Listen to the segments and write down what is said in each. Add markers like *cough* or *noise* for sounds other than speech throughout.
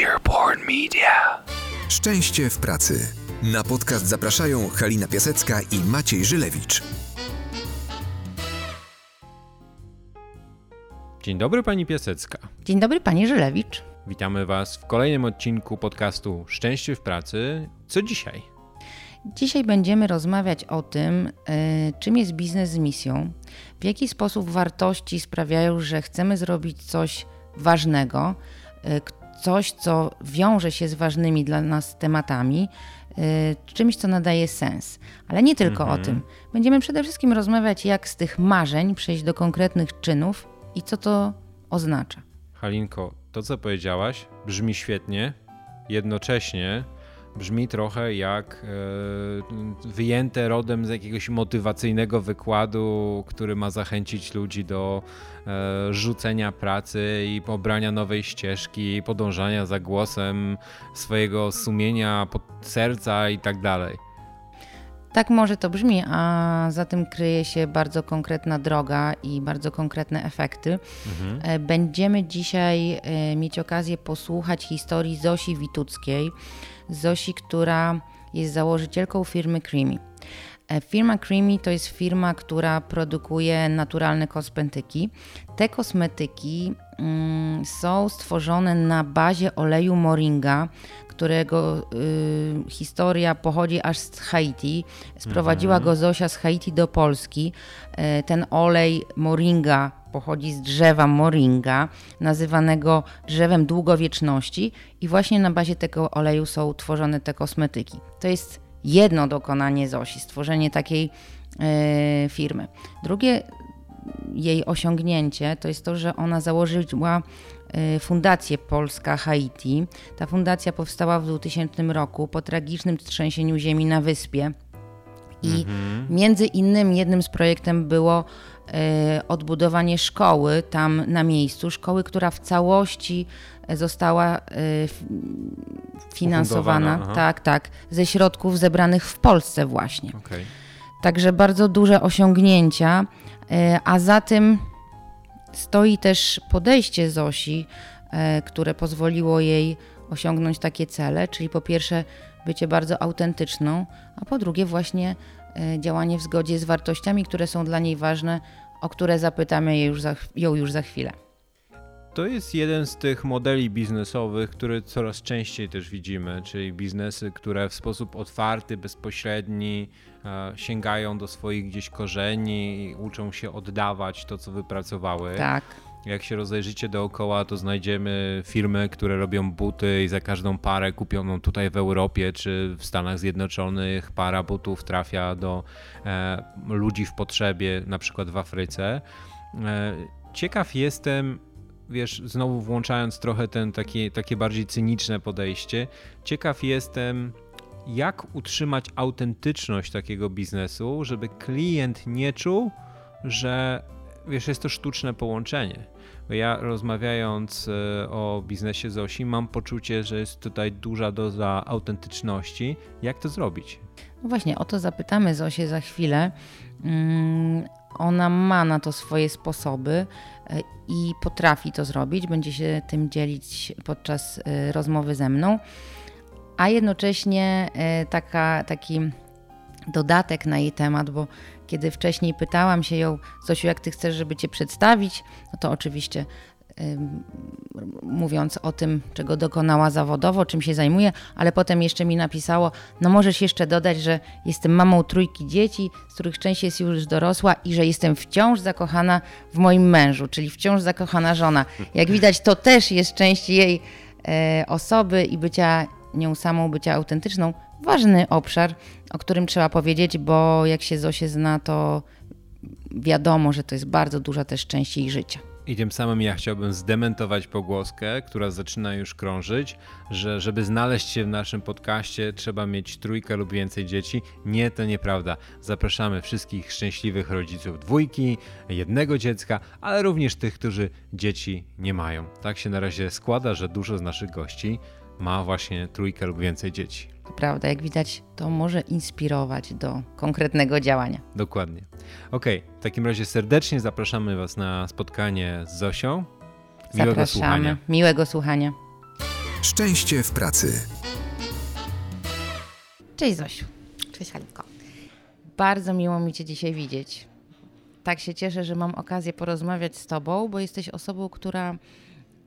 Earborn Media. Szczęście w pracy. Na podcast zapraszają Halina Piasecka i Maciej Żylewicz. Dzień dobry pani Piasecka. Dzień dobry, pani Żylewicz. Witamy was w kolejnym odcinku podcastu Szczęście w pracy. Co dzisiaj? Dzisiaj będziemy rozmawiać o tym, y, czym jest biznes z misją, w jaki sposób wartości sprawiają, że chcemy zrobić coś ważnego, y, coś, co wiąże się z ważnymi dla nas tematami, y, czymś, co nadaje sens. Ale nie tylko Mhm. o tym. Będziemy przede wszystkim rozmawiać, jak z tych marzeń przejść do konkretnych czynów i co to oznacza. Halinko, to co powiedziałaś brzmi świetnie, jednocześnie brzmi trochę jak e, wyjęte rodem z jakiegoś motywacyjnego wykładu, który ma zachęcić ludzi do e, rzucenia pracy i pobrania nowej ścieżki, podążania za głosem swojego sumienia, pod serca i tak dalej. Tak może to brzmi, a za tym kryje się bardzo konkretna droga i bardzo konkretne efekty. E, Będziemy dzisiaj mieć okazję posłuchać historii Zosi Wituckiej. Zosi, która jest założycielką firmy Creamy. E, Firma Creamy to jest firma, która produkuje naturalne kosmetyki. Te kosmetyki mm, są stworzone na bazie oleju moringa, którego y, historia pochodzi aż z Haiti. Sprowadziła go Zosia z Haiti do Polski. E, Ten olej moringa pochodzi z drzewa moringa, nazywanego drzewem długowieczności i właśnie na bazie tego oleju są tworzone te kosmetyki. To jest jedno dokonanie Zosi, stworzenie takiej e, firmy. Drugie jej osiągnięcie to jest to, że ona założyła Fundację Polska Haiti. Ta fundacja powstała w 2000 roku po tragicznym trzęsieniu ziemi na wyspie. I między innymi jednym z projektem było e, odbudowanie szkoły tam na miejscu, szkoły, która w całości e, została finansowana, tak, tak, ze środków zebranych w Polsce właśnie. Okej. Także bardzo duże osiągnięcia, a za tym stoi też podejście Zosi, e, które pozwoliło jej osiągnąć takie cele, czyli po pierwsze bycie bardzo autentyczną, a po drugie właśnie e, działanie w zgodzie z wartościami, które są dla niej ważne, o które zapytamy jej już za, ją już za chwilę. To jest jeden z tych modeli biznesowych, które coraz częściej też widzimy, czyli biznesy, które w sposób otwarty, bezpośredni e, sięgają do swoich gdzieś korzeni i uczą się oddawać to, co wypracowały. Tak. Jak się rozejrzycie dookoła, to znajdziemy firmy, które robią buty i za każdą parę kupioną tutaj w Europie czy w Stanach Zjednoczonych para butów trafia do e, ludzi w potrzebie, na przykład w Afryce. E, ciekaw jestem, wiesz, znowu włączając trochę ten takie, takie bardziej cyniczne podejście, ciekaw jestem, jak utrzymać autentyczność takiego biznesu, żeby klient nie czuł, że wiesz, jest to sztuczne połączenie. Ja rozmawiając e, o biznesie Zosi, mam poczucie, że jest tutaj duża doza autentyczności. Jak to zrobić? No właśnie, o to zapytamy Zosię za chwilę. Ona ma na to swoje sposoby e, i potrafi to zrobić. Będzie się tym dzielić podczas e, rozmowy ze mną. A jednocześnie e, taka, taki dodatek na jej temat, bo kiedy wcześniej pytałam się ją, Zosiu, jak ty chcesz, żeby cię przedstawić, no to oczywiście mówiąc o tym, czego dokonała zawodowo, czym się zajmuje, ale potem jeszcze mi napisało, no możesz jeszcze dodać, że jestem mamą trójki dzieci, z których część jest już dorosła i że jestem wciąż zakochana w moim mężu, czyli wciąż zakochana żona. Jak widać, to też jest część jej e, osoby i bycia nią samą, bycia autentyczną. Ważny obszar, o którym trzeba powiedzieć, bo jak się Zosię zna, to wiadomo, że to jest bardzo duża też część jej życia. I tym samym ja chciałbym zdementować pogłoskę, która zaczyna już krążyć, że żeby znaleźć się w naszym podcaście trzeba mieć trójkę lub więcej dzieci. Nie, to nieprawda. Zapraszamy wszystkich szczęśliwych rodziców dwójki, jednego dziecka, ale również tych, którzy dzieci nie mają. Tak się na razie składa, że dużo z naszych gości ma właśnie trójkę lub więcej dzieci. To prawda, jak widać, to może inspirować do konkretnego działania. Dokładnie. Okej, w takim razie serdecznie zapraszamy Was na spotkanie z Zosią. Miłego Zapraszamy. słuchania. Miłego słuchania. Szczęście w pracy. Cześć Zosiu. Cześć Halinko. Bardzo miło mi Cię dzisiaj widzieć. Tak się cieszę, że mam okazję porozmawiać z Tobą, bo jesteś osobą, która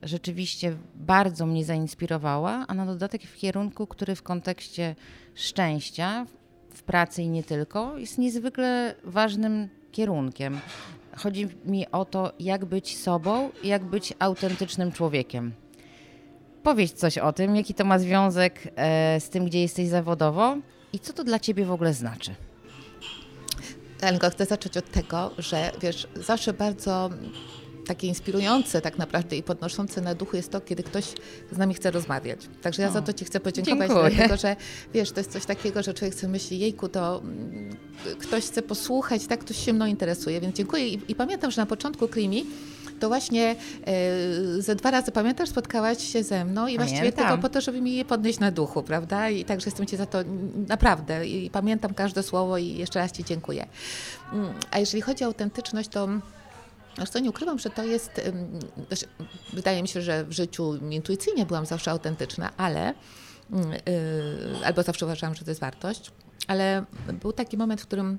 rzeczywiście bardzo mnie zainspirowała, a na dodatek w kierunku, który w kontekście szczęścia w pracy i nie tylko jest niezwykle ważnym kierunkiem. Chodzi mi o to, jak być sobą, jak być autentycznym człowiekiem. Powiedz coś o tym, jaki to ma związek e, z tym, gdzie jesteś zawodowo i co to dla ciebie w ogóle znaczy. Halinko, chcę zacząć od tego, że wiesz, zawsze bardzo takie inspirujące tak naprawdę i podnoszące na duchu jest to, kiedy ktoś z nami chce rozmawiać. Także ja o, za to Ci chcę podziękować, dziękuję. dlatego że wiesz, to jest coś takiego, że człowiek sobie myśli, jejku, to mm, ktoś chce posłuchać, tak, ktoś się mną interesuje, więc dziękuję. I, i pamiętam, że na początku Krimi to właśnie e, ze dwa razy, pamiętasz, spotkałaś się ze mną i właściwie Pamiętam. tylko po to, żeby mi je podnieść na duchu, prawda? I także jestem Ci za to naprawdę i pamiętam każde słowo i jeszcze raz Ci dziękuję. Mm, A jeżeli chodzi o autentyczność, to Aż co nie ukrywam, że to jest. znaczy, Wydaje mi się, że w życiu intuicyjnie byłam zawsze autentyczna, ale. mm, y, Albo zawsze uważałam, że to jest wartość, ale był taki moment, w którym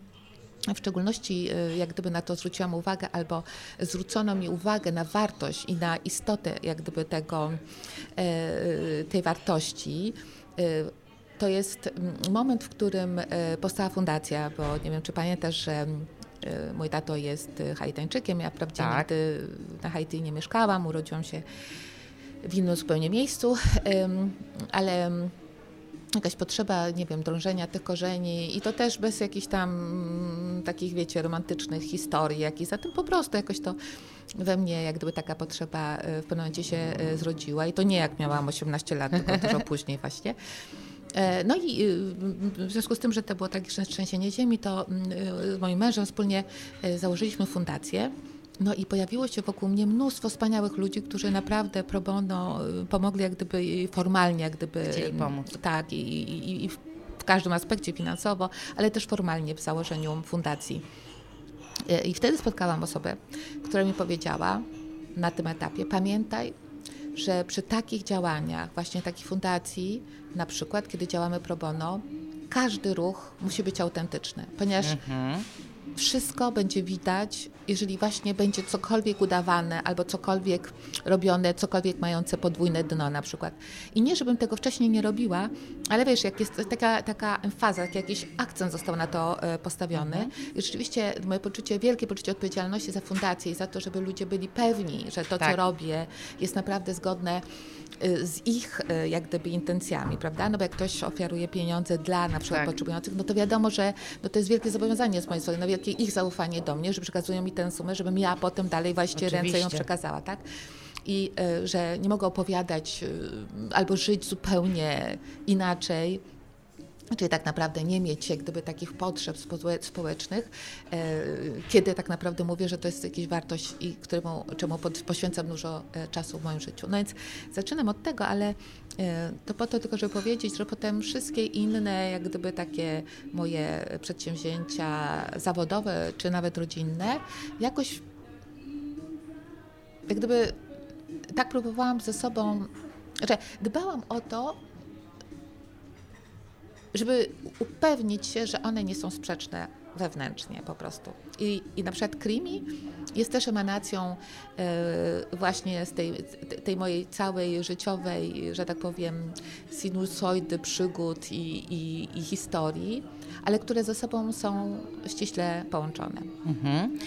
w szczególności y, jak gdyby na to zwróciłam uwagę, albo zwrócono mi uwagę na wartość i na istotę jak gdyby tego, y, tej wartości. y, To jest mm, moment, w którym y, powstała fundacja, bo nie wiem, czy pamiętasz, że y, mój tato jest y, Haitańczykiem, ja wprawdzie Tak. nigdy na Haiti nie mieszkałam, urodziłam się w innym zupełnie miejscu, ale jakaś potrzeba, nie wiem, drążenia tych korzeni i to też bez jakichś tam mm, takich, wiecie, romantycznych historii jakichś, zatem po prostu jakoś to we mnie jak gdyby taka potrzeba y, w pewnym momencie się y, zrodziła. I to nie jak miałam 18 lat, tylko dużo *laughs* później właśnie. E, No i y, w związku z tym, że to było tragiczne trzęsienie ziemi, to mm, y, z moim mężem wspólnie y, założyliśmy fundację. No i pojawiło się wokół mnie mnóstwo wspaniałych ludzi, którzy naprawdę pro bono y, pomogli jak gdyby formalnie, jak gdyby... Chcieli pomóc. Tak, i, i, i w w każdym aspekcie finansowo, ale też formalnie w założeniu fundacji. E, I wtedy spotkałam osobę, która mi powiedziała na tym etapie, pamiętaj, że przy takich działaniach, właśnie takich fundacji, na przykład kiedy działamy pro bono, każdy ruch musi być autentyczny, ponieważ wszystko będzie widać, jeżeli właśnie będzie cokolwiek udawane albo cokolwiek robione, cokolwiek mające podwójne dno na przykład. I nie, żebym tego wcześniej nie robiła, ale wiesz, jak jest taka, taka emfaza, jak jakiś akcent został na to e, postawiony i rzeczywiście moje poczucie, wielkie poczucie odpowiedzialności za fundację i za to, żeby ludzie byli pewni, że to, Tak. co robię, jest naprawdę zgodne y, z ich y, jak gdyby intencjami, prawda? No bo jak ktoś ofiaruje pieniądze dla na przykład Tak. potrzebujących, no to wiadomo, że no to jest wielkie zobowiązanie z mojej strony, no wielkie ich zaufanie do mnie, że przekazują mi tę sumę, żebym ja potem dalej właśnie ręce ją Oczywiście. przekazała, tak? I y, że nie mogę opowiadać y, albo żyć zupełnie inaczej, Czyli tak naprawdę nie mieć jak gdyby takich potrzeb społe- społecznych, e, kiedy tak naprawdę mówię, że to jest jakaś wartość, i któremu, czemu poświęcam dużo e, czasu w moim życiu. No więc zaczynam od tego, ale e, to po to tylko, żeby powiedzieć, że potem wszystkie inne jak gdyby takie moje przedsięwzięcia zawodowe, czy nawet rodzinne, jakoś jak gdyby tak próbowałam ze sobą, że dbałam o to, żeby upewnić się, że one nie są sprzeczne wewnętrznie po prostu. I, i na przykład Krimi jest też emanacją e, właśnie z tej, tej mojej całej życiowej, że tak powiem, sinusoidy przygód i, i, i historii, ale które ze sobą są ściśle połączone. Mhm.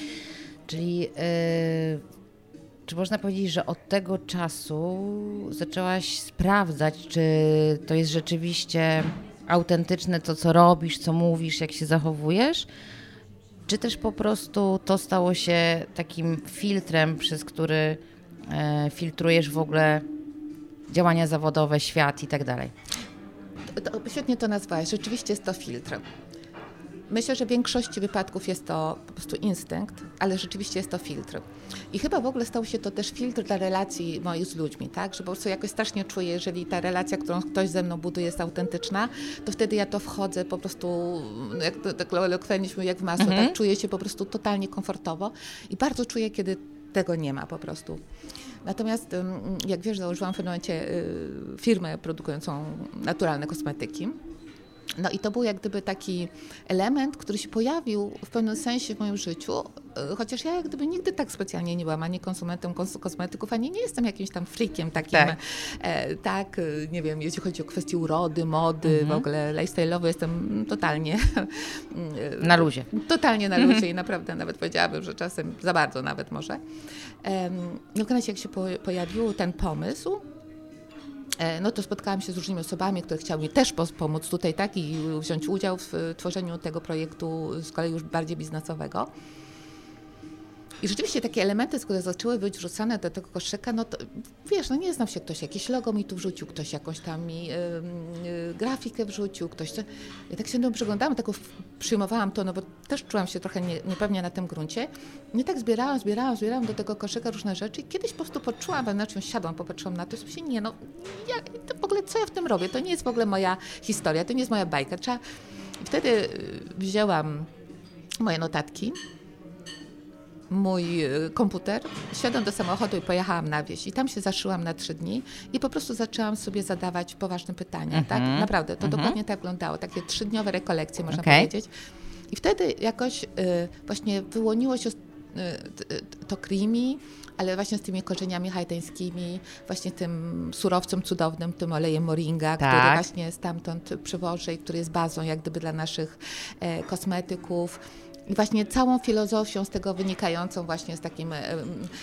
Czyli y, czy można powiedzieć, że od tego czasu zaczęłaś sprawdzać, czy to jest rzeczywiście autentyczne to, co robisz, co mówisz, jak się zachowujesz? Czy też po prostu to stało się takim filtrem, przez który e, filtrujesz w ogóle działania zawodowe, świat i tak dalej? To, świetnie to nazwałeś. Rzeczywiście jest to filtr. Myślę, że w większości wypadków jest to po prostu instynkt, ale rzeczywiście jest to filtr. I chyba w ogóle stał się to też filtr dla relacji moich z ludźmi, tak? Że po prostu jakoś strasznie czuję, jeżeli ta relacja, którą ktoś ze mną buduje jest autentyczna, to wtedy ja to wchodzę po prostu, jak to tak elokwentnie jak w masło, tak? Czuję się po prostu totalnie komfortowo i bardzo czuję, kiedy tego nie ma po prostu. Natomiast jak wiesz, założyłam w pewnym momencie firmę produkującą naturalne kosmetyki. No i to był jak gdyby taki element, który się pojawił w pewnym sensie w moim życiu, e, chociaż ja jak gdyby nigdy tak specjalnie nie byłam ani konsumentem kosmetyków, ani nie jestem jakimś tam freakiem takim, tak, e, tak e, nie wiem, jeśli chodzi o kwestie urody, mody, mhm. w ogóle lifestyle'owo jestem totalnie... *laughs* E, na luzie. Totalnie na luzie mhm. i naprawdę nawet powiedziałabym, że czasem za bardzo nawet może. E, w każdym jak się po, pojawił ten pomysł, no to spotkałam się z różnymi osobami, które chciały mi też pomóc tutaj, tak, i wziąć udział w tworzeniu tego projektu z kolei już bardziej biznesowego. I rzeczywiście takie elementy, które zaczęły być wrzucane do tego koszyka, no to wiesz, no nie znam się, ktoś jakieś logo mi tu wrzucił, ktoś jakąś tam mi y, y, grafikę wrzucił, ktoś co. Ja tak się do przyglądałam, tak przyjmowałam to, no bo też czułam się trochę nie, niepewnie na tym gruncie. I tak zbierałam, zbierałam, zbierałam do tego koszyka różne rzeczy i kiedyś po prostu poczułam, na czym siadłam, popatrzyłam na to i się nie, no ja, to w ogóle co ja w tym robię? To nie jest w ogóle moja historia, to nie jest moja bajka. Trzeba... Wtedy y, wzięłam moje notatki, mój e, komputer, siadłam do samochodu i pojechałam na wieś. I tam się zaszyłam na trzy dni i po prostu zaczęłam sobie zadawać poważne pytania. Mm -hmm. Tak? Mhm. Naprawdę, to mm -hmm. dokładnie tak wyglądało. Takie trzydniowe rekolekcje, można okay. powiedzieć. I wtedy jakoś y, właśnie wyłoniło się y, to krimi, ale właśnie z tymi korzeniami haitańskimi, właśnie tym surowcem cudownym, tym olejem moringa, tak. który właśnie stamtąd przywożę i który jest bazą jak gdyby dla naszych e, kosmetyków i właśnie całą filozofią z tego wynikającą właśnie z takim,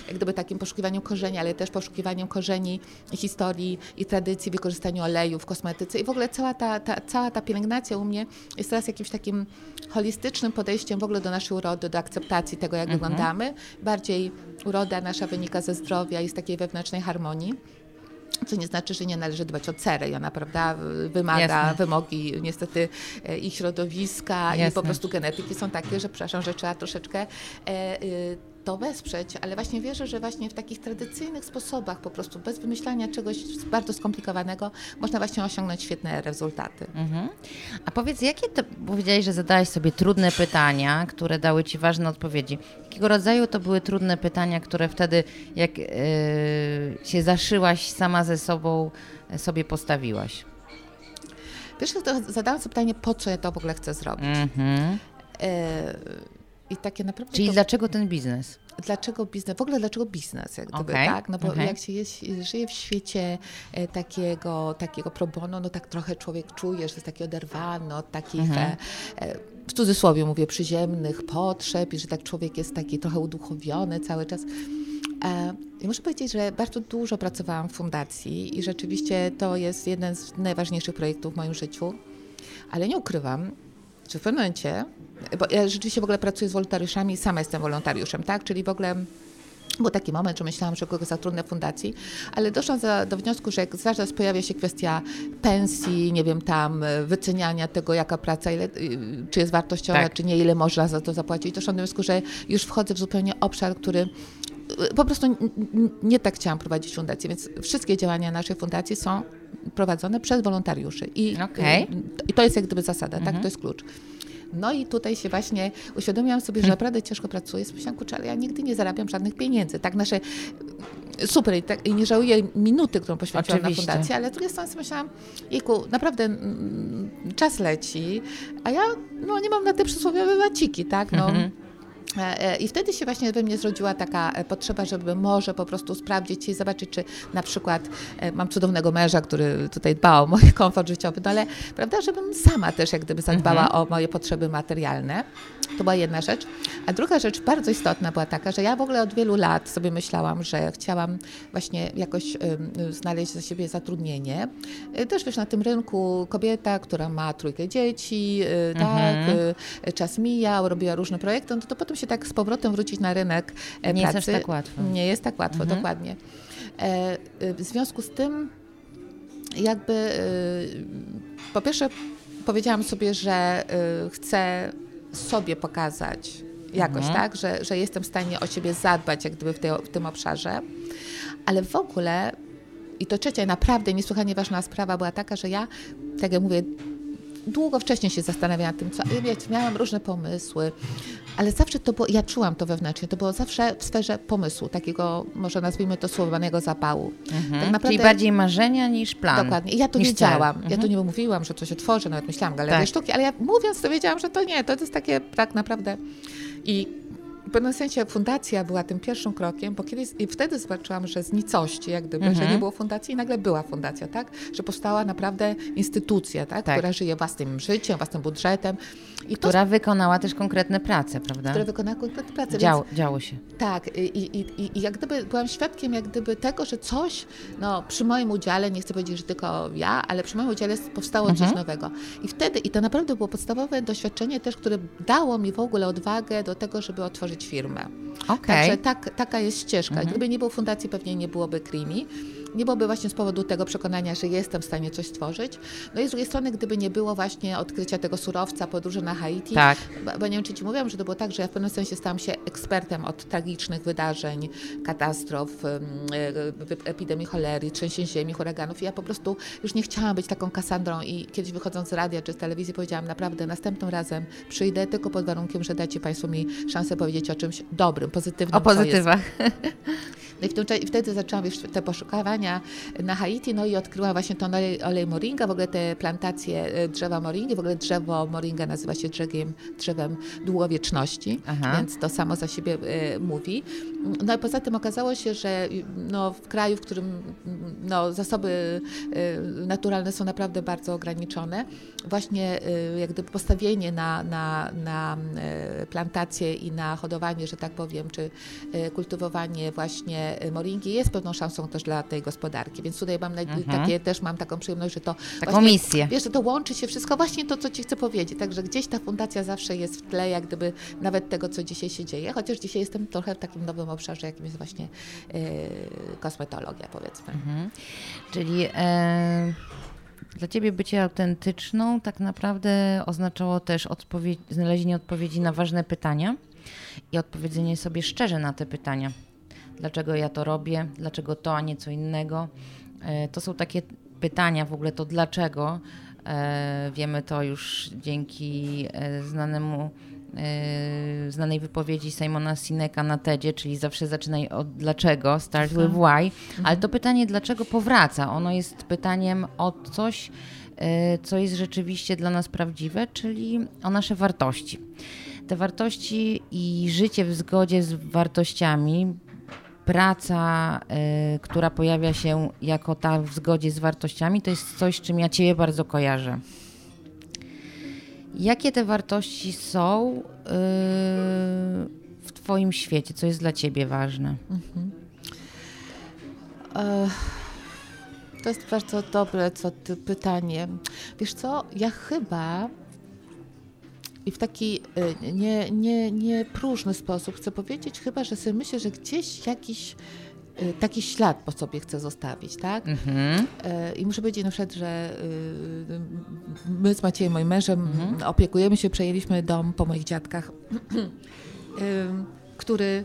jak gdyby takim poszukiwaniem korzeni, ale też poszukiwaniem korzeni historii i tradycji, wykorzystaniu oleju w kosmetyce i w ogóle cała ta, ta, cała ta pielęgnacja u mnie jest teraz jakimś takim holistycznym podejściem w ogóle do naszej urody, do akceptacji tego, jak mhm. wyglądamy. Bardziej uroda nasza wynika ze zdrowia i z takiej wewnętrznej harmonii. Co nie znaczy, że nie należy dbać o cerę. Ona, prawda, wymaga, Jasne. wymogi niestety e, i środowiska, Jasne. i po prostu genetyki są takie, że przepraszam, że trzeba troszeczkę e, y, to wesprzeć, ale właśnie wierzę, że właśnie w takich tradycyjnych sposobach, po prostu bez wymyślania czegoś bardzo skomplikowanego, można właśnie osiągnąć świetne rezultaty. Mhm. A powiedz, jakie to, powiedziałeś, że zadałeś sobie trudne pytania, które dały Ci ważne odpowiedzi. Jakiego rodzaju to były trudne pytania, które wtedy, jak yy, się zaszyłaś sama ze sobą, sobie postawiłaś? Pierwsze to zadałam sobie pytanie, po co ja to w ogóle chcę zrobić. Mhm. Yy, i takie naprawdę. Czyli to... dlaczego ten biznes? Dlaczego biznes? W ogóle dlaczego biznes, jak gdyby, okay. tak? No bo okay. jak się jest, żyje w świecie e, takiego, takiego pro bono, no tak trochę człowiek czuje, że jest taki oderwany od takich, e, e, w cudzysłowie mówię, przyziemnych potrzeb i że tak człowiek jest taki trochę uduchowiony cały czas. I muszę powiedzieć, że bardzo dużo pracowałam w fundacji i rzeczywiście to jest jeden z najważniejszych projektów w moim życiu, ale nie ukrywam, że w pewnym momencie bo ja rzeczywiście w ogóle pracuję z wolontariuszami, sama jestem wolontariuszem, tak? Czyli w ogóle był taki moment, że myślałam, że kogoś zatrudnę w fundacji, ale doszłam za, do wniosku, że jak zaraz pojawia się kwestia pensji, nie wiem, tam wyceniania tego, jaka praca, ile, y, czy jest wartościowa, tak. czy nie, ile można za to zapłacić, doszłam do wniosku, że już wchodzę w zupełnie obszar, który po prostu nie tak chciałam prowadzić fundacji, więc wszystkie działania naszej fundacji są prowadzone przez wolontariuszy. I, okay. i to jest jak gdyby zasada, mhm. tak? To jest klucz. No i tutaj się właśnie uświadomiłam sobie, że hmm. naprawdę ciężko pracuję. Myślałam, kurczę, ale ja nigdy nie zarabiam żadnych pieniędzy. Tak nasze super i, tak, i nie żałuję minuty, którą poświęciłam Oczywiście. na fundację, ale z drugiej strony myślałam, jejku, naprawdę mm, czas leci, a ja no, nie mam na te przysłowiowe waciki, tak? No. E, I wtedy się właśnie we mnie zrodziła taka e, potrzeba, żeby może po prostu sprawdzić i zobaczyć, czy na przykład mam cudownego męża, który tutaj dba o mój *laughs* komfort życiowy, no ale prawda, żebym sama też jak gdyby zadbała mhm. o moje potrzeby materialne. To była jedna rzecz. A druga rzecz bardzo istotna była taka, że ja w ogóle od wielu lat sobie myślałam, że chciałam właśnie jakoś znaleźć za siebie zatrudnienie. Też wiesz, na tym rynku kobieta, która ma trójkę dzieci, tak, mhm. tak, czas mijał, robiła różne projekty, no to potem się tak z powrotem wrócić na rynek Nie pracy. jest tak łatwo. Nie jest tak łatwo, mhm. dokładnie. E, w związku z tym jakby po pierwsze powiedziałam sobie, że chcę sobie pokazać jakoś, mhm. tak, że, że jestem w stanie o siebie zadbać jak gdyby w, tej, w tym obszarze, ale w ogóle i to trzecia naprawdę niesłychanie ważna sprawa była taka, że ja, tak jak mówię, długo wcześniej się zastanawiałam nad tym, co, wiecie, miałam różne pomysły, ale zawsze to było, ja czułam to wewnętrznie, to było zawsze w sferze pomysłu, takiego, może nazwijmy to słowanego zapału. Mhm. Tak Czyli bardziej marzenia niż plan. Dokładnie. I ja to wiedziałam. Mhm. Ja to nie mówiłam, że to się tworzy, nawet myślałam galerię tak. sztuki, ale ja mówiąc to wiedziałam, że to nie, to jest takie tak naprawdę. I w pewnym sensie fundacja była tym pierwszym krokiem, bo kiedyś i wtedy zobaczyłam, że z nicości, jak gdyby, mhm. że nie było fundacji i nagle była fundacja, tak? Że powstała naprawdę instytucja, tak? tak. Która żyje własnym życiem, własnym budżetem. I która to, wykonała też konkretne prace, prawda? Która wykonała konkretne prace. Dział, więc, działo się. Tak. I, i, i, I jak gdyby byłam świadkiem jak gdyby tego, że coś, no przy moim udziale, nie chcę powiedzieć, że tylko ja, ale przy moim udziale powstało mhm. coś nowego. I wtedy, i to naprawdę było podstawowe doświadczenie też, które dało mi w ogóle odwagę do tego, żeby otworzyć otworzyć firmę. Okay. Także tak, taka jest ścieżka. Mhm. Gdyby nie było fundacji, pewnie nie byłoby Krimi nie byłoby właśnie z powodu tego przekonania, że jestem w stanie coś stworzyć. No i z drugiej strony, gdyby nie było właśnie odkrycia tego surowca, podróży na Haiti, tak. bo, nie wiem, czy Ci mówiłam, że to było tak, że ja w pewnym sensie stałam się ekspertem od tragicznych wydarzeń, katastrof, e, epidemii cholery, trzęsień ziemi, huraganów i ja po prostu już nie chciałam być taką Kasandrą i kiedyś wychodząc z radia czy z telewizji powiedziałam naprawdę, następnym razem przyjdę tylko pod warunkiem, że dacie Państwo mi szansę powiedzieć o czymś dobrym, pozytywnym. O pozytywach. *laughs* No i, w tym, wtedy zaczęłam już te poszukiwania na Haiti, no i odkryłam właśnie ten olej, olej moringa, w ogóle te plantacje e, drzewa moringi, w ogóle drzewo moringa nazywa się drzewem, drzewem długowieczności, Aha. więc to samo za siebie y, mówi. No i poza tym okazało się, że no, w kraju, w którym no, zasoby y, naturalne są naprawdę bardzo ograniczone, właśnie y, jak gdyby postawienie na, na, na plantacje i na hodowanie, że tak powiem, czy kultywowanie właśnie Y, moringi jest pewną szansą też dla tej gospodarki. Więc tutaj mam mhm. takie, też mam taką przyjemność, że to taką właśnie, misję. Wiesz, że to łączy się wszystko, właśnie to, co Ci chcę powiedzieć. Także gdzieś ta fundacja zawsze jest w tle, jak gdyby nawet tego, co dzisiaj się dzieje. Chociaż dzisiaj jestem trochę w takim nowym obszarze, jakim jest właśnie yy, kosmetologia, powiedzmy. Mhm. Czyli e, dla Ciebie bycie autentyczną tak naprawdę oznaczało też odpowiedź, znalezienie odpowiedzi na ważne pytania i odpowiedzenie sobie szczerze na te pytania dlaczego ja to robię, dlaczego to, a nie co innego. E, to są takie pytania w ogóle, to dlaczego. E, wiemy to już dzięki e, znanemu znanej wypowiedzi Simona Sineka na TEDzie, czyli zawsze zaczynaj od dlaczego, start with why, ale mhm. to pytanie dlaczego powraca. Ono jest pytaniem o coś, co jest rzeczywiście dla nas prawdziwe, czyli o nasze wartości. Te wartości i życie w zgodzie z wartościami praca, y, która pojawia się jako ta w zgodzie z wartościami, to jest coś, czym ja Ciebie bardzo kojarzę. Jakie te wartości są y, w Twoim świecie? Co jest dla Ciebie ważne? Mhm. to jest bardzo dobre co ty, pytanie. Wiesz co, ja chyba i w taki y, nie, nie, nie próżny sposób chcę powiedzieć chyba, że sobie myślę, że gdzieś jakiś y, taki ślad po sobie chcę zostawić, tak? Mm-hmm. I muszę powiedzieć na przykład, że my z Maciejem, moim mężem, mm-hmm. opiekujemy się, przejęliśmy dom po moich dziadkach, *clears throat* który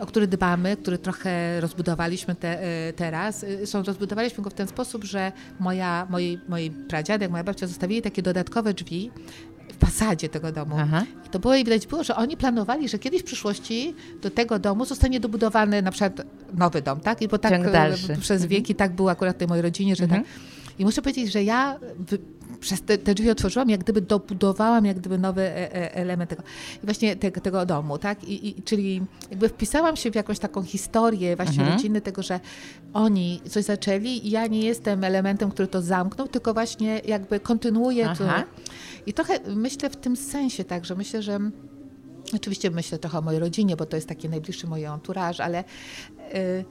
o który dbamy, który trochę rozbudowaliśmy te, teraz. Są, rozbudowaliśmy go w ten sposób, że moja, moi, moi pradziadek, moja babcia zostawili takie dodatkowe drzwi, fasadzie tego domu. Aha. I to było i widać było, że oni planowali, że kiedyś w przyszłości do tego domu zostanie dobudowany na przykład nowy dom, tak? I bo tak przez mhm. wieki tak było akurat w tej mojej rodzinie, że mhm. tak. I muszę powiedzieć, że ja przez te, te, drzwi otworzyłam, jak gdyby dobudowałam jak gdyby nowy e, e, element tego, i właśnie tego, tego domu, tak? I, I, czyli jakby wpisałam się w jakąś taką historię właśnie mhm. rodziny tego, że oni coś zaczęli i ja nie jestem elementem, który to zamknął, tylko właśnie jakby kontynuuję to. I trochę myślę w tym sensie tak, że myślę, że Oczywiście myślę trochę o mojej rodzinie, bo to jest taki najbliższy mój entourage, ale y,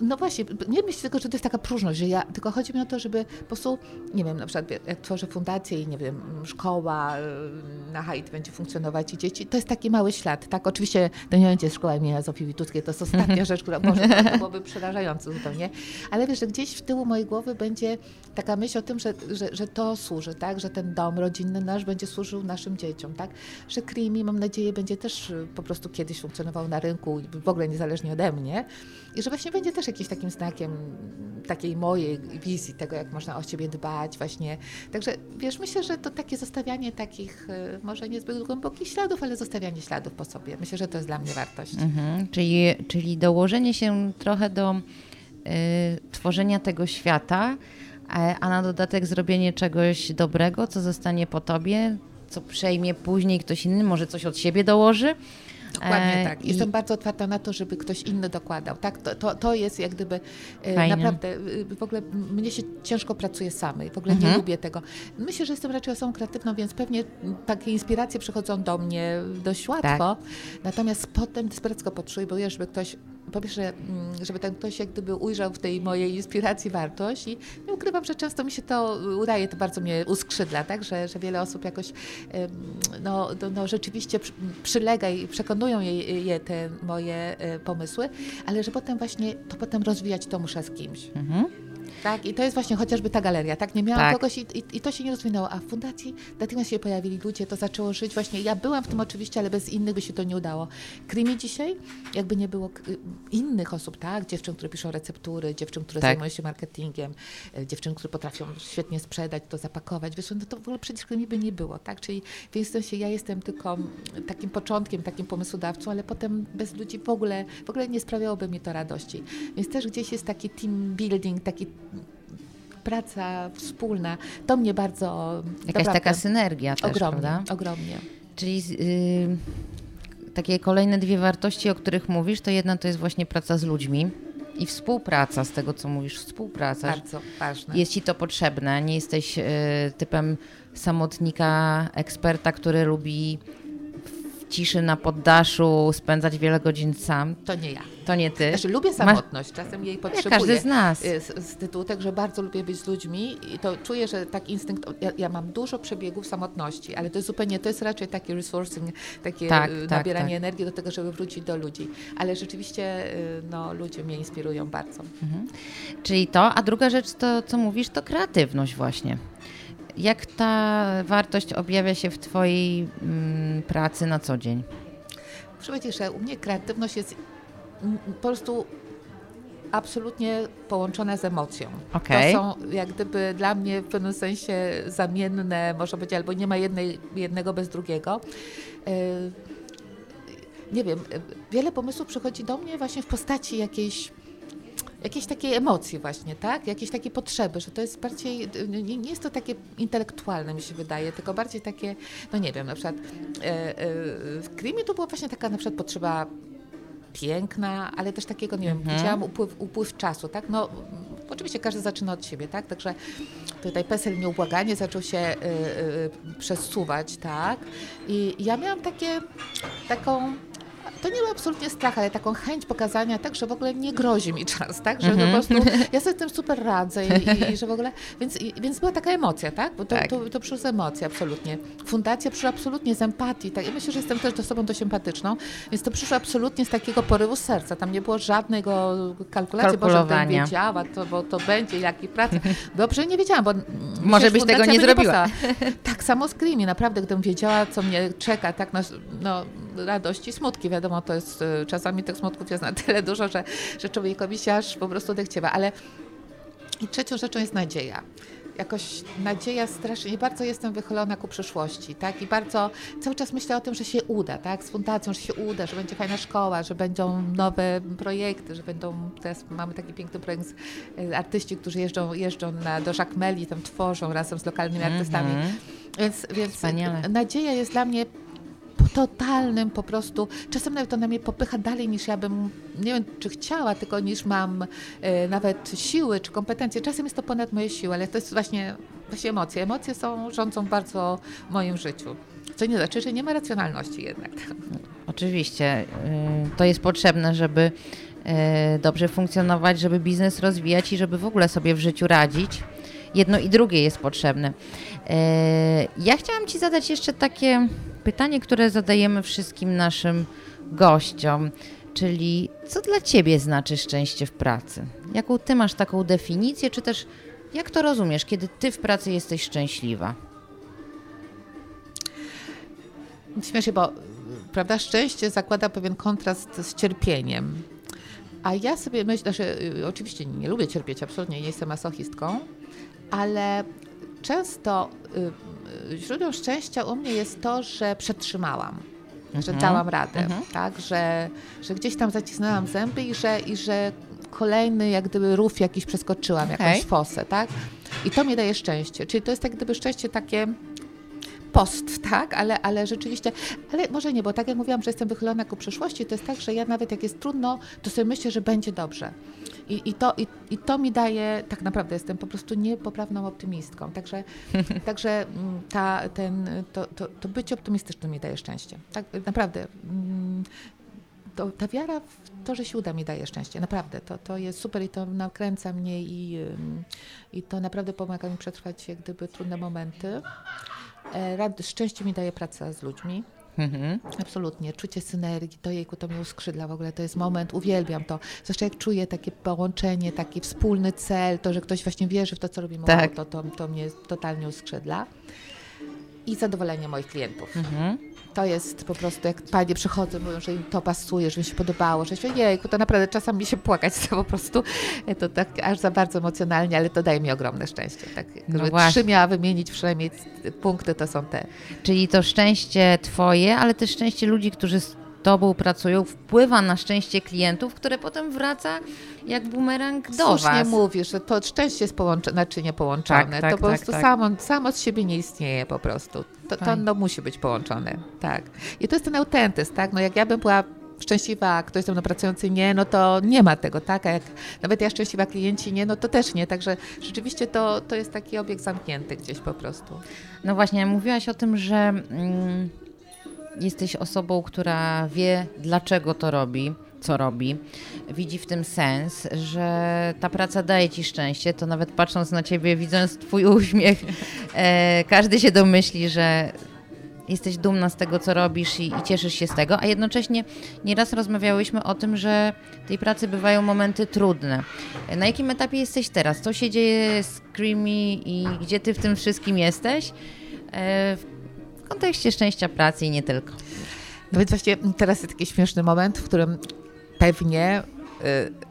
no właśnie, nie myślę tylko, że to jest taka próżność, że ja, tylko chodzi mi o to, żeby po prostu, nie wiem, na przykład jak tworzę fundację i nie wiem, szkoła y, na Haiti będzie funkcjonować i dzieci, to jest taki mały ślad, tak? Oczywiście to nie będzie szkoła imienia Zofii Wituckiej, to jest ostatnia rzecz, która może to byłoby przerażające zupełnie, ale wiesz, że gdzieś w tyłu mojej głowy będzie taka myśl o tym, że, że, że to służy, tak? Że ten dom rodzinny nasz będzie służył naszym dzieciom, tak? Że Krimi, mam nadzieję, będzie też po prostu kiedyś funkcjonował na rynku, w ogóle niezależnie ode mnie, i że właśnie będzie też jakimś takim znakiem takiej mojej wizji tego, jak można o siebie dbać właśnie. Także wiesz, myślę, że to takie zostawianie takich y, może niezbyt głębokich śladów, ale zostawianie śladów po sobie. Myślę, że to jest dla mnie wartość. Mhm, czyli, czyli dołożenie się trochę do y, tworzenia tego świata, a, a na dodatek zrobienie czegoś dobrego, co zostanie po tobie, co przejmie później ktoś inny, może coś od siebie dołoży. Dokładnie E, tak. i- Jestem bardzo otwarta na to, żeby ktoś inny dokładał. Tak? To, to, to jest jak gdyby e, Fajne. naprawdę, e, w ogóle mnie się ciężko pracuje samej, w ogóle nie Mhm. lubię tego. Myślę, że jestem raczej osobą kreatywną, więc pewnie takie inspiracje przychodzą do mnie dość łatwo. Tak. Natomiast potem desperacko potrzebuję, żeby ktoś po pierwsze, mm, żeby ten ktoś jak gdyby ujrzał w tej mojej inspiracji wartość i nie ukrywam, że często mi się to udaje, to bardzo mnie uskrzydla, tak, że, że wiele osób jakoś no, no, no, rzeczywiście przy- przylega i przekonują je, je te moje e, pomysły, ale że potem właśnie, to potem rozwijać to muszę z kimś. Mhm. Tak, i to jest właśnie chociażby ta galeria, tak? Nie miałam Tak. kogoś i, i, i to się nie rozwinęło, a w fundacji natychmiast się pojawili ludzie, to zaczęło żyć właśnie. Ja byłam w tym oczywiście, ale bez innych by się to nie udało. Krimi dzisiaj, jakby nie było k- innych osób, tak? Dziewczyn, które piszą receptury, dziewczyn, które Tak. zajmują się marketingiem, e, dziewczyn, które potrafią świetnie sprzedać, to zapakować. Wiesz, no to w ogóle przecież krimi by nie było, tak? Czyli w sensie ja jestem tylko mm, takim początkiem, takim pomysłodawcą, ale potem bez ludzi w ogóle, w ogóle nie sprawiałoby mi to radości. Więc też gdzieś jest taki team building, taki praca wspólna. To mnie bardzo Jakaś naprawdę, taka synergia też, ogromnie, prawda? ogromnie. Czyli y, takie kolejne dwie wartości, o których mówisz, to jedna to jest właśnie praca z ludźmi i współpraca, z tego co mówisz, współpraca. Bardzo ważne. Jest ci to potrzebne, nie jesteś y, typem samotnika, eksperta, który lubi ciszy na poddaszu spędzać wiele godzin sam. To nie ja. To nie ty. Znaczy, lubię Masz- samotność, czasem jej potrzebuję. każdy z nas. y, Z, z tytułu że bardzo lubię być z ludźmi i to czuję, że tak instynkt, ja, ja mam dużo przebiegów samotności, ale to jest zupełnie, to jest raczej taki resourcing, takie Tak, y, tak, nabieranie tak. energii do tego, żeby wrócić do ludzi. Ale rzeczywiście y, no, ludzie mnie inspirują bardzo. Czyli to, a druga rzecz, to co mówisz, to kreatywność właśnie. Jak ta wartość objawia się w Twojej mm, pracy na co dzień? Muszę powiedzieć, że u mnie kreatywność jest po prostu absolutnie połączona z emocją. Okej. To są jak gdyby dla mnie w pewnym sensie zamienne, może być, albo nie ma jednej, jednego bez drugiego. Y, Nie wiem, y, wiele pomysłów przychodzi do mnie właśnie w postaci jakiejś jakiejś takiej emocji właśnie, tak? Jakiejś takiej potrzeby, że to jest bardziej, nie, nie jest to takie intelektualne mi się wydaje, tylko bardziej takie, no nie wiem, na przykład e, e, w Krimie to była właśnie taka na przykład potrzeba piękna, ale też takiego, nie wiem, widziałam upływ, upływ czasu, tak? No mm, oczywiście każdy zaczyna od siebie, tak? Także tutaj PESEL nieubłaganie zaczął się y, y, przesuwać, tak? I ja miałam takie, taką to nie był absolutnie strach, ale taką chęć pokazania, tak, że w ogóle nie grozi mi czas, tak, że po prostu *laughs* ja sobie z tym super radzę i, i, i że w ogóle, więc, i, więc była taka emocja, tak, bo to, Tak. to, to przyszło z emocji absolutnie. Fundacja przyszła absolutnie z empatii, tak, ja myślę, że jestem też osobą dość empatyczną, więc to przyszło absolutnie z takiego porywu serca, tam nie było żadnego kalkulacji, Boże, bym Kalkulowania. wiedziała, to, bo to będzie, jaki pracy. Dobrze, nie wiedziałam, bo mm, *laughs* Może byś tego nie zrobiła. powstała. Tak samo z Krimi, naprawdę, gdybym wiedziała, co mnie czeka, tak, no, no radości, smutki, wiadomo, to jest, y, czasami tych smutków jest na tyle dużo, że, że człowiekowi się aż po prostu odechciewa, ale i trzecią rzeczą jest nadzieja. Jakoś nadzieja strasznie, bardzo jestem wychylona ku przyszłości, tak? I bardzo cały czas myślę o tym, że się uda, tak? Z fundacją, że się uda, że będzie fajna szkoła, że będą nowe projekty, że będą, teraz mamy taki piękny projekt z artyści, którzy jeżdżą, jeżdżą na, do Jacques Meli, tam tworzą razem z lokalnymi artystami. Więc, więc Wspaniale. nadzieja jest dla mnie totalnym po prostu, czasem nawet ona mnie popycha dalej niż ja bym, nie wiem czy chciała, tylko niż mam e, nawet siły czy kompetencje. Czasem jest to ponad moje siły, ale to jest właśnie, właśnie emocje. Emocje są, rządzą bardzo moim życiu. Co nie znaczy, że nie ma racjonalności jednak. Oczywiście, y, to jest potrzebne, żeby y, dobrze funkcjonować, żeby biznes rozwijać i żeby w ogóle sobie w życiu radzić. Jedno i drugie jest potrzebne. Y, Ja chciałam Ci zadać jeszcze takie pytanie, które zadajemy wszystkim naszym gościom, czyli co dla Ciebie znaczy szczęście w pracy? Jaką Ty masz taką definicję, czy też jak to rozumiesz, kiedy Ty w pracy jesteś szczęśliwa? Śmiesznie, bo prawda, szczęście zakłada pewien kontrast z cierpieniem. A ja sobie myślę, że y, oczywiście nie lubię cierpieć, absolutnie nie jestem masochistką, ale często y, y, źródłem szczęścia u mnie jest to, że przetrzymałam. Że dałam radę, tak? Że, że gdzieś tam zacisnęłam zęby i że, i że kolejny jak gdyby rów jakiś przeskoczyłam, Okej. jakąś fosę, tak? I to mi daje szczęście. Czyli to jest jak gdyby szczęście takie post, tak? Ale, ale rzeczywiście, ale może nie, bo tak jak mówiłam, że jestem wychylona ku przyszłości, to jest tak, że ja nawet jak jest trudno, to sobie myślę, że będzie dobrze. I, i, to, i, i to mi daje, tak naprawdę jestem po prostu niepoprawną optymistką. Także, *laughs* także mm, ta, ten, to, to, to bycie optymistycznym mi daje szczęście. Tak naprawdę. mm, To, ta wiara w to, że się uda, mi daje szczęście. Naprawdę. To, to jest super i to nakręca mnie i, i to naprawdę pomaga mi przetrwać jak gdyby trudne momenty. E, Rad, szczęście mi daje praca z ludźmi. Mhm. Absolutnie. Czucie synergii, to jejku, to mnie uskrzydla w ogóle. To jest moment, uwielbiam to. Zwłaszcza jak czuję takie połączenie, taki wspólny cel, to, że ktoś właśnie wierzy w to, co robimy, Tak. to, to, to mnie totalnie uskrzydla. I zadowolenie moich klientów. Mhm. To jest po prostu, jak panie przychodzą, mówią, że im to pasuje, że mi się podobało, że się, jejku, to naprawdę czasami mi się płakać *laughs* chce po prostu. E, To tak aż za bardzo emocjonalnie, ale to daje mi ogromne szczęście. Tak, No trzy miała wymienić przynajmniej punkty, to są te. Czyli to szczęście Twoje, ale też szczęście ludzi, którzy Tobą pracują, wpływa na szczęście klientów, które potem wraca jak bumerang do Słusznie Was. mówisz, że to szczęście jest połączone, naczynie połączone. Tak, tak, to po tak, prostu tak. Samo, samo z siebie nie istnieje po prostu. To, to no, musi być połączone. Tak. I to jest ten autentyzm, tak? No jak ja bym była szczęśliwa, ktoś ze mną pracujący nie, no to nie ma tego, tak? A jak nawet ja szczęśliwa, klienci nie, no to też nie. Także rzeczywiście to, to jest taki obiekt zamknięty gdzieś po prostu. No właśnie, mówiłaś o tym, że mm, jesteś osobą, która wie, dlaczego to robi, co robi, widzi w tym sens, że ta praca daje ci szczęście, to nawet patrząc na ciebie, widząc twój uśmiech, e, każdy się domyśli, że jesteś dumna z tego, co robisz i, i cieszysz się z tego, a jednocześnie nieraz rozmawiałyśmy o tym, że tej pracy bywają momenty trudne. Na jakim etapie jesteś teraz? Co się dzieje z Creamy i gdzie ty w tym wszystkim jesteś? E, W kontekście szczęścia pracy i nie tylko. No więc właśnie teraz jest taki śmieszny moment, w którym pewnie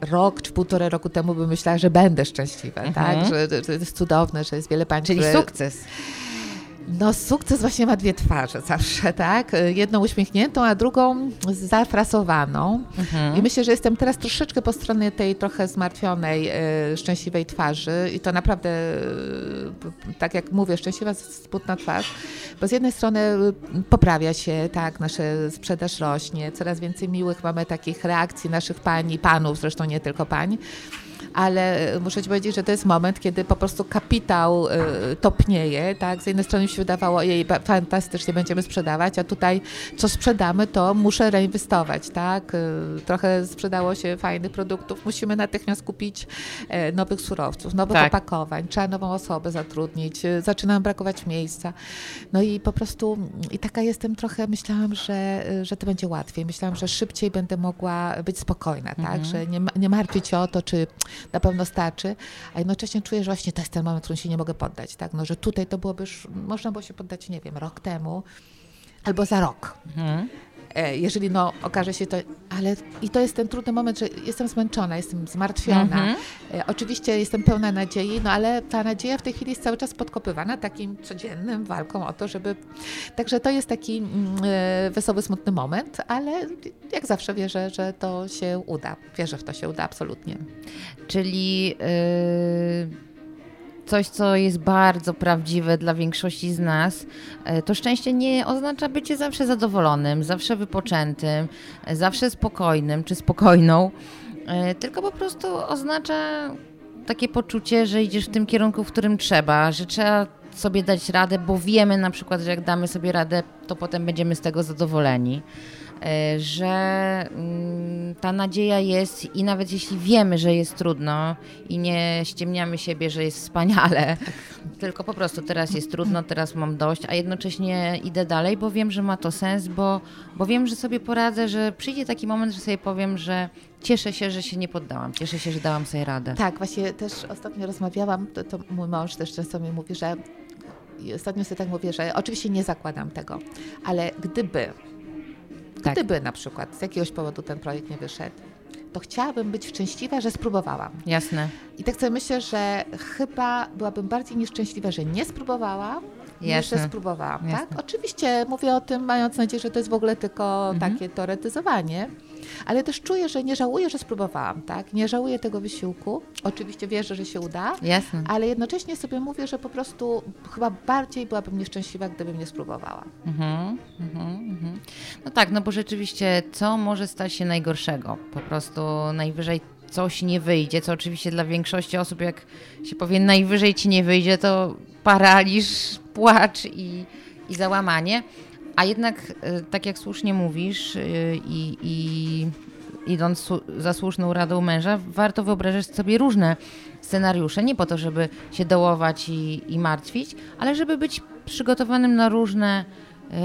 y, rok czy półtora roku temu bym myślała, że będę szczęśliwa, Mhm. tak? Że, że to jest cudowne, że jest wiele pań, Czyli które... sukces. No sukces właśnie ma dwie twarze zawsze, tak? Jedną uśmiechniętą, a drugą zafrasowaną. Mhm. I myślę, że jestem teraz troszeczkę po stronie tej trochę zmartwionej, e, szczęśliwej twarzy i to naprawdę, e, tak jak mówię, szczęśliwa, smutna twarz, bo z jednej strony e, poprawia się, tak, nasza sprzedaż rośnie, coraz więcej miłych mamy takich reakcji naszych pań i panów, zresztą nie tylko pań, ale e, muszę Ci powiedzieć, że to jest moment, kiedy po prostu kapitał y, topnieje, tak? Z jednej strony mi się wydawało, jej fantastycznie będziemy sprzedawać, a tutaj co sprzedamy, to muszę reinwestować, tak? Y, trochę sprzedało się fajnych produktów, musimy natychmiast kupić e, nowych surowców, nowych Tak. opakowań, trzeba nową osobę zatrudnić, zaczyna brakować miejsca. No i po prostu i taka jestem trochę, myślałam, że, że to będzie łatwiej, myślałam, że szybciej będę mogła być spokojna, tak? Że nie, nie martwić się o to, czy na pewno starczy, a jednocześnie czuję, że właśnie to jest ten moment, w którym się nie mogę poddać, tak? No, że tutaj to byłoby już, można było się poddać, nie wiem, rok temu albo za rok. Mhm. E, Jeżeli no, okaże się to, ale i to jest ten trudny moment, że jestem zmęczona, jestem zmartwiona. Mhm. E, Oczywiście jestem pełna nadziei, no ale ta nadzieja w tej chwili jest cały czas podkopywana takim codziennym walką o to, żeby... Także to jest taki mm, e, wesoły, smutny moment, ale jak zawsze wierzę, że to się uda. Wierzę w to się uda, absolutnie. Czyli yy, coś, co jest bardzo prawdziwe dla większości z nas, yy, to szczęście nie oznacza bycie zawsze zadowolonym, zawsze wypoczętym, yy, zawsze spokojnym czy spokojną, yy, tylko po prostu oznacza takie poczucie, że idziesz w tym kierunku, w którym trzeba, że trzeba sobie dać radę, bo wiemy na przykład, że jak damy sobie radę, to potem będziemy z tego zadowoleni. E, że mm, ta nadzieja jest i nawet jeśli wiemy, że jest trudno i nie ściemniamy siebie, że jest wspaniale, tylko po prostu teraz jest trudno, teraz mam dość, a jednocześnie idę dalej, bo wiem, że ma to sens, bo, bo wiem, że sobie poradzę, że przyjdzie taki moment, że sobie powiem, że cieszę się, że się nie poddałam, cieszę się, że dałam sobie radę. Tak, właśnie też ostatnio rozmawiałam, to, to mój mąż też często mi mówi, że ostatnio sobie tak mówię, że oczywiście nie zakładam tego, ale gdyby, Tak. gdyby na przykład z jakiegoś powodu ten projekt nie wyszedł, to chciałabym być szczęśliwa, że spróbowałam. Jasne. I tak sobie myślę, że chyba byłabym bardziej nieszczęśliwa, że nie spróbowałam, niż że spróbowałam. Jasne. Tak? Oczywiście mówię o tym, mając nadzieję, że to jest w ogóle tylko Mhm. takie teoretyzowanie, ale też czuję, że nie żałuję, że spróbowałam. Tak? Nie żałuję tego wysiłku. Oczywiście wierzę, że się uda. Jasne. Ale jednocześnie sobie mówię, że po prostu chyba bardziej byłabym nieszczęśliwa, gdybym nie spróbowała. Mhm, mhm, mhm. No tak, no bo rzeczywiście, co może stać się najgorszego? Po prostu najwyżej coś nie wyjdzie, co oczywiście dla większości osób, jak się powie, najwyżej ci nie wyjdzie, to paraliż, płacz i, i załamanie. A jednak, y, tak jak słusznie mówisz y, i, i idąc za słuszną radą męża, warto wyobrażać sobie różne scenariusze, nie po to, żeby się dołować i, i martwić, ale żeby być przygotowanym na różne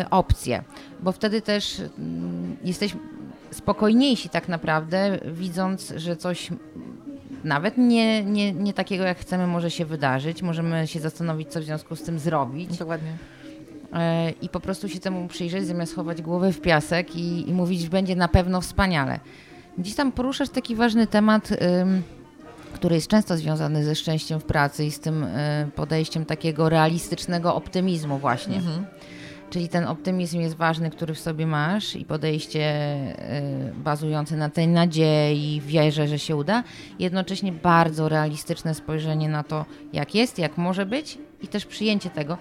y, opcje, bo wtedy też mm, jesteśmy spokojniejsi tak naprawdę, widząc, że coś nawet nie, nie, nie takiego, jak chcemy, może się wydarzyć. Możemy się zastanowić, co w związku z tym zrobić Dokładnie. E, i po prostu się temu przyjrzeć, zamiast chować głowę w piasek i, i mówić, że będzie na pewno wspaniale. Gdzieś tam poruszasz taki ważny temat, który jest często związany ze szczęściem w pracy i z tym y, podejściem takiego realistycznego optymizmu właśnie. Czyli ten optymizm jest ważny, który w sobie masz i podejście y, bazujące na tej nadziei, wierze, że się uda. Jednocześnie bardzo realistyczne spojrzenie na to, jak jest, jak może być i też przyjęcie tego.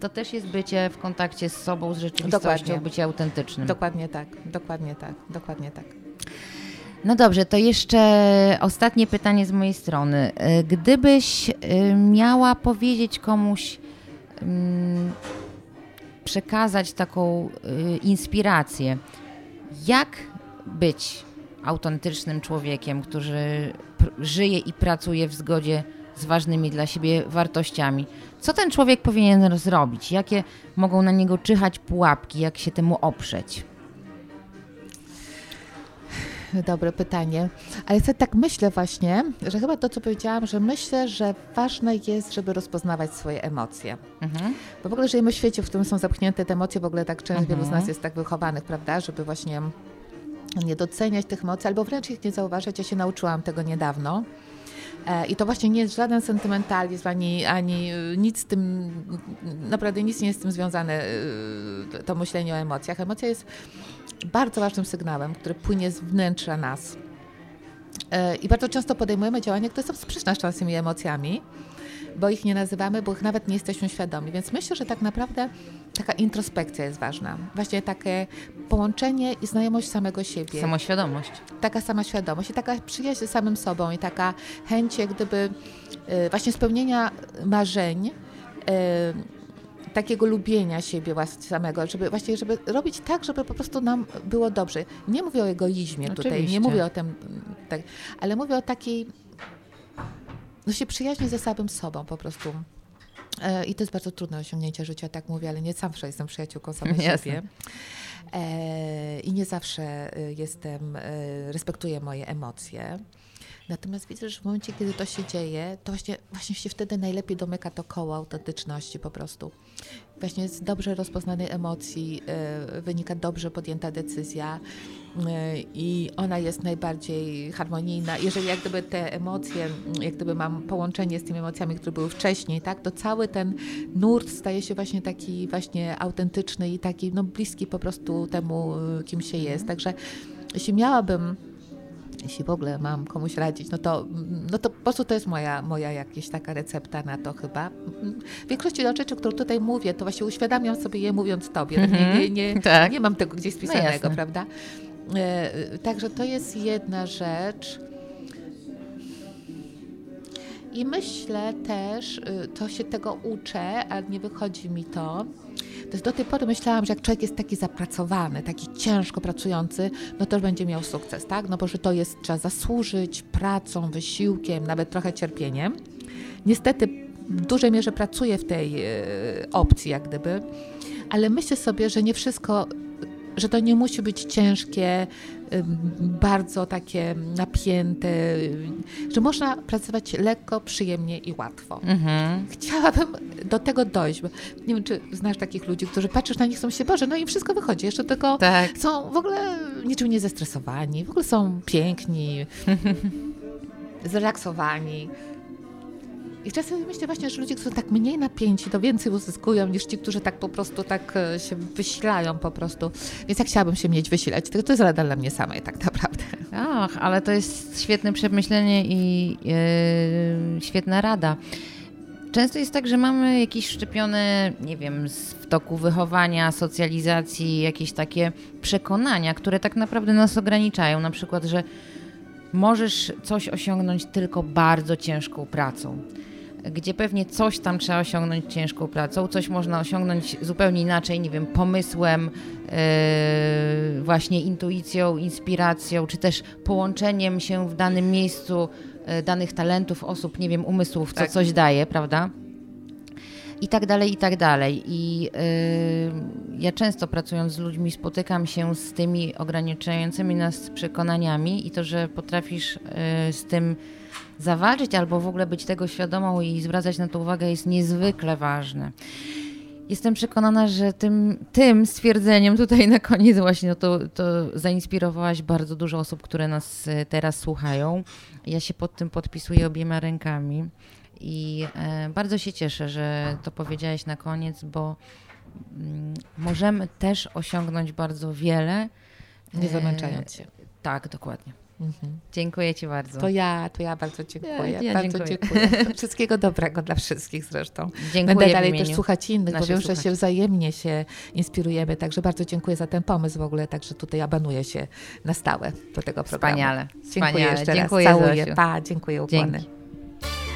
To też jest bycie w kontakcie z sobą, z rzeczywistością, Dokładnie. bycie autentycznym. Dokładnie tak, dokładnie tak, dokładnie tak. No dobrze, to jeszcze ostatnie pytanie z mojej strony. Y, Gdybyś y, miała powiedzieć komuś, ym, przekazać taką y, inspirację, jak być autentycznym człowiekiem, który żyje i pracuje w zgodzie z ważnymi dla siebie wartościami. Co ten człowiek powinien zrobić? Jakie mogą na niego czyhać pułapki? Jak się temu oprzeć? Dobre pytanie. Ale ja tak myślę właśnie, że chyba to, co powiedziałam, że myślę, że ważne jest, żeby rozpoznawać swoje emocje. Mhm. Bo w ogóle żyjemy w świecie, w którym są zamknięte te emocje, w ogóle tak często wielu z Mhm. nas jest tak wychowanych, prawda, żeby właśnie nie doceniać tych emocji, albo wręcz ich nie zauważać. Ja się nauczyłam tego niedawno. E, I to właśnie nie jest żaden sentymentalizm, ani, ani y, nic z tym, naprawdę nic nie jest z tym związane, y, to myślenie o emocjach. Emocja jest bardzo ważnym sygnałem, który płynie z wnętrza nas. E, I bardzo często podejmujemy działania, które są sprzeczne z czasami emocjami, bo ich nie nazywamy, bo ich nawet nie jesteśmy świadomi. Więc myślę, że tak naprawdę taka introspekcja jest ważna. Właśnie takie połączenie i znajomość samego siebie Samoświadomość. taka sama świadomość i taka przyjaźń ze samym sobą i taka chęć jak gdyby e, właśnie spełnienia marzeń, e, takiego lubienia siebie samego, żeby właśnie, żeby robić tak, żeby po prostu nam było dobrze. Nie mówię o egoizmie tutaj, Oczywiście. nie mówię o tym, tak, ale mówię o takiej no się przyjaźni ze samym sobą po prostu. E, I to jest bardzo trudne osiągnięcie życia, tak mówię, ale nie zawsze jestem przyjaciółką samej *laughs* Jasne. siebie. E, I nie zawsze e, jestem, respektuję moje emocje. Natomiast widzę, że w momencie, kiedy to się dzieje, to właśnie, właśnie się wtedy najlepiej domyka to koło autentyczności po prostu. Właśnie z dobrze rozpoznanej emocji e, wynika dobrze podjęta decyzja e, i ona jest najbardziej harmonijna. Jeżeli jak gdyby te emocje, jak gdyby mam połączenie z tymi emocjami, które były wcześniej, tak, to cały ten nurt staje się właśnie taki właśnie autentyczny i taki no, bliski po prostu temu, e, kim się jest. Także jeśli miałabym jeśli w ogóle mam komuś radzić, no to, no to po prostu to jest moja, moja jakaś taka recepta na to chyba. W większości rzeczy, które tutaj mówię, to właśnie uświadamiam sobie je mówiąc tobie. Tak Mhm, Nie, nie, nie, tak. nie mam tego gdzieś No spisanego, jasne. prawda? E, Także to jest jedna rzecz. I myślę też, y, to się tego uczę, ale nie wychodzi mi to. Do tej pory myślałam, że jak człowiek jest taki zapracowany, taki ciężko pracujący, no to będzie miał sukces, tak? No bo że to jest, trzeba zasłużyć pracą, wysiłkiem, nawet trochę cierpieniem. Niestety w dużej mierze pracuję w tej e, opcji, jak gdyby, ale myślę sobie, że nie wszystko, że to nie musi być ciężkie, bardzo takie napięte, że można pracować lekko, przyjemnie i łatwo. Mhm. Chciałabym do tego dojść. Bo nie wiem, czy znasz takich ludzi, którzy patrzysz na nich, są się, Boże, no i wszystko wychodzi. Jeszcze tylko tak. są w ogóle niczym nie zestresowani, w ogóle są piękni, *laughs* zrelaksowani. I czasem myślę właśnie, że ludzie, którzy tak mniej napięci, to więcej uzyskują niż ci, którzy tak po prostu tak e, się wysilają po prostu. Więc jak chciałabym się mieć wysilać, to, to jest rada dla mnie samej tak naprawdę. Ach, ale to jest świetne przemyślenie i yy, świetna rada. Często jest tak, że mamy jakieś szczepione, nie wiem, w toku wychowania, socjalizacji, jakieś takie przekonania, które tak naprawdę nas ograniczają. Na przykład, że możesz coś osiągnąć tylko bardzo ciężką pracą gdzie pewnie coś tam trzeba osiągnąć ciężką pracą, coś można osiągnąć zupełnie inaczej, nie wiem, pomysłem, yy, właśnie intuicją, inspiracją, czy też połączeniem się w danym miejscu yy, danych talentów, osób, nie wiem, umysłów, co tak. coś daje, prawda? I tak dalej, i tak dalej. I yy, ja często pracując z ludźmi spotykam się z tymi ograniczającymi nas przekonaniami i to, że potrafisz yy, z tym zawalczyć albo w ogóle być tego świadomą i zwracać na to uwagę jest niezwykle ważne. Jestem przekonana, że tym, tym stwierdzeniem tutaj na koniec właśnie no to, to zainspirowałaś bardzo dużo osób, które nas e, teraz słuchają. Ja się pod tym podpisuję obiema rękami i e, bardzo się cieszę, że to powiedziałaś na koniec, bo mm, możemy też osiągnąć bardzo wiele. Nie zamęczając się. Tak, dokładnie. Mhm. Dziękuję Ci bardzo. To ja, to ja bardzo dziękuję. Ja, ja bardzo dziękuję. dziękuję. Wszystkiego dobrego dla wszystkich zresztą. Dziękuję Będę dalej też słuchać innych, bo wiem, że się wzajemnie się inspirujemy. Także bardzo dziękuję za ten pomysł w ogóle. Także tutaj abanuję się na stałe do tego programu. Wspaniale. Dziękuję Wspaniale. jeszcze dziękuję, raz. Całuję. Pa, dziękuję, ukłony. Dzięki.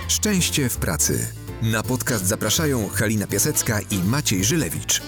Szczęście w pracy. Na podcast zapraszają Halina Piasecka i Maciej Żylewicz.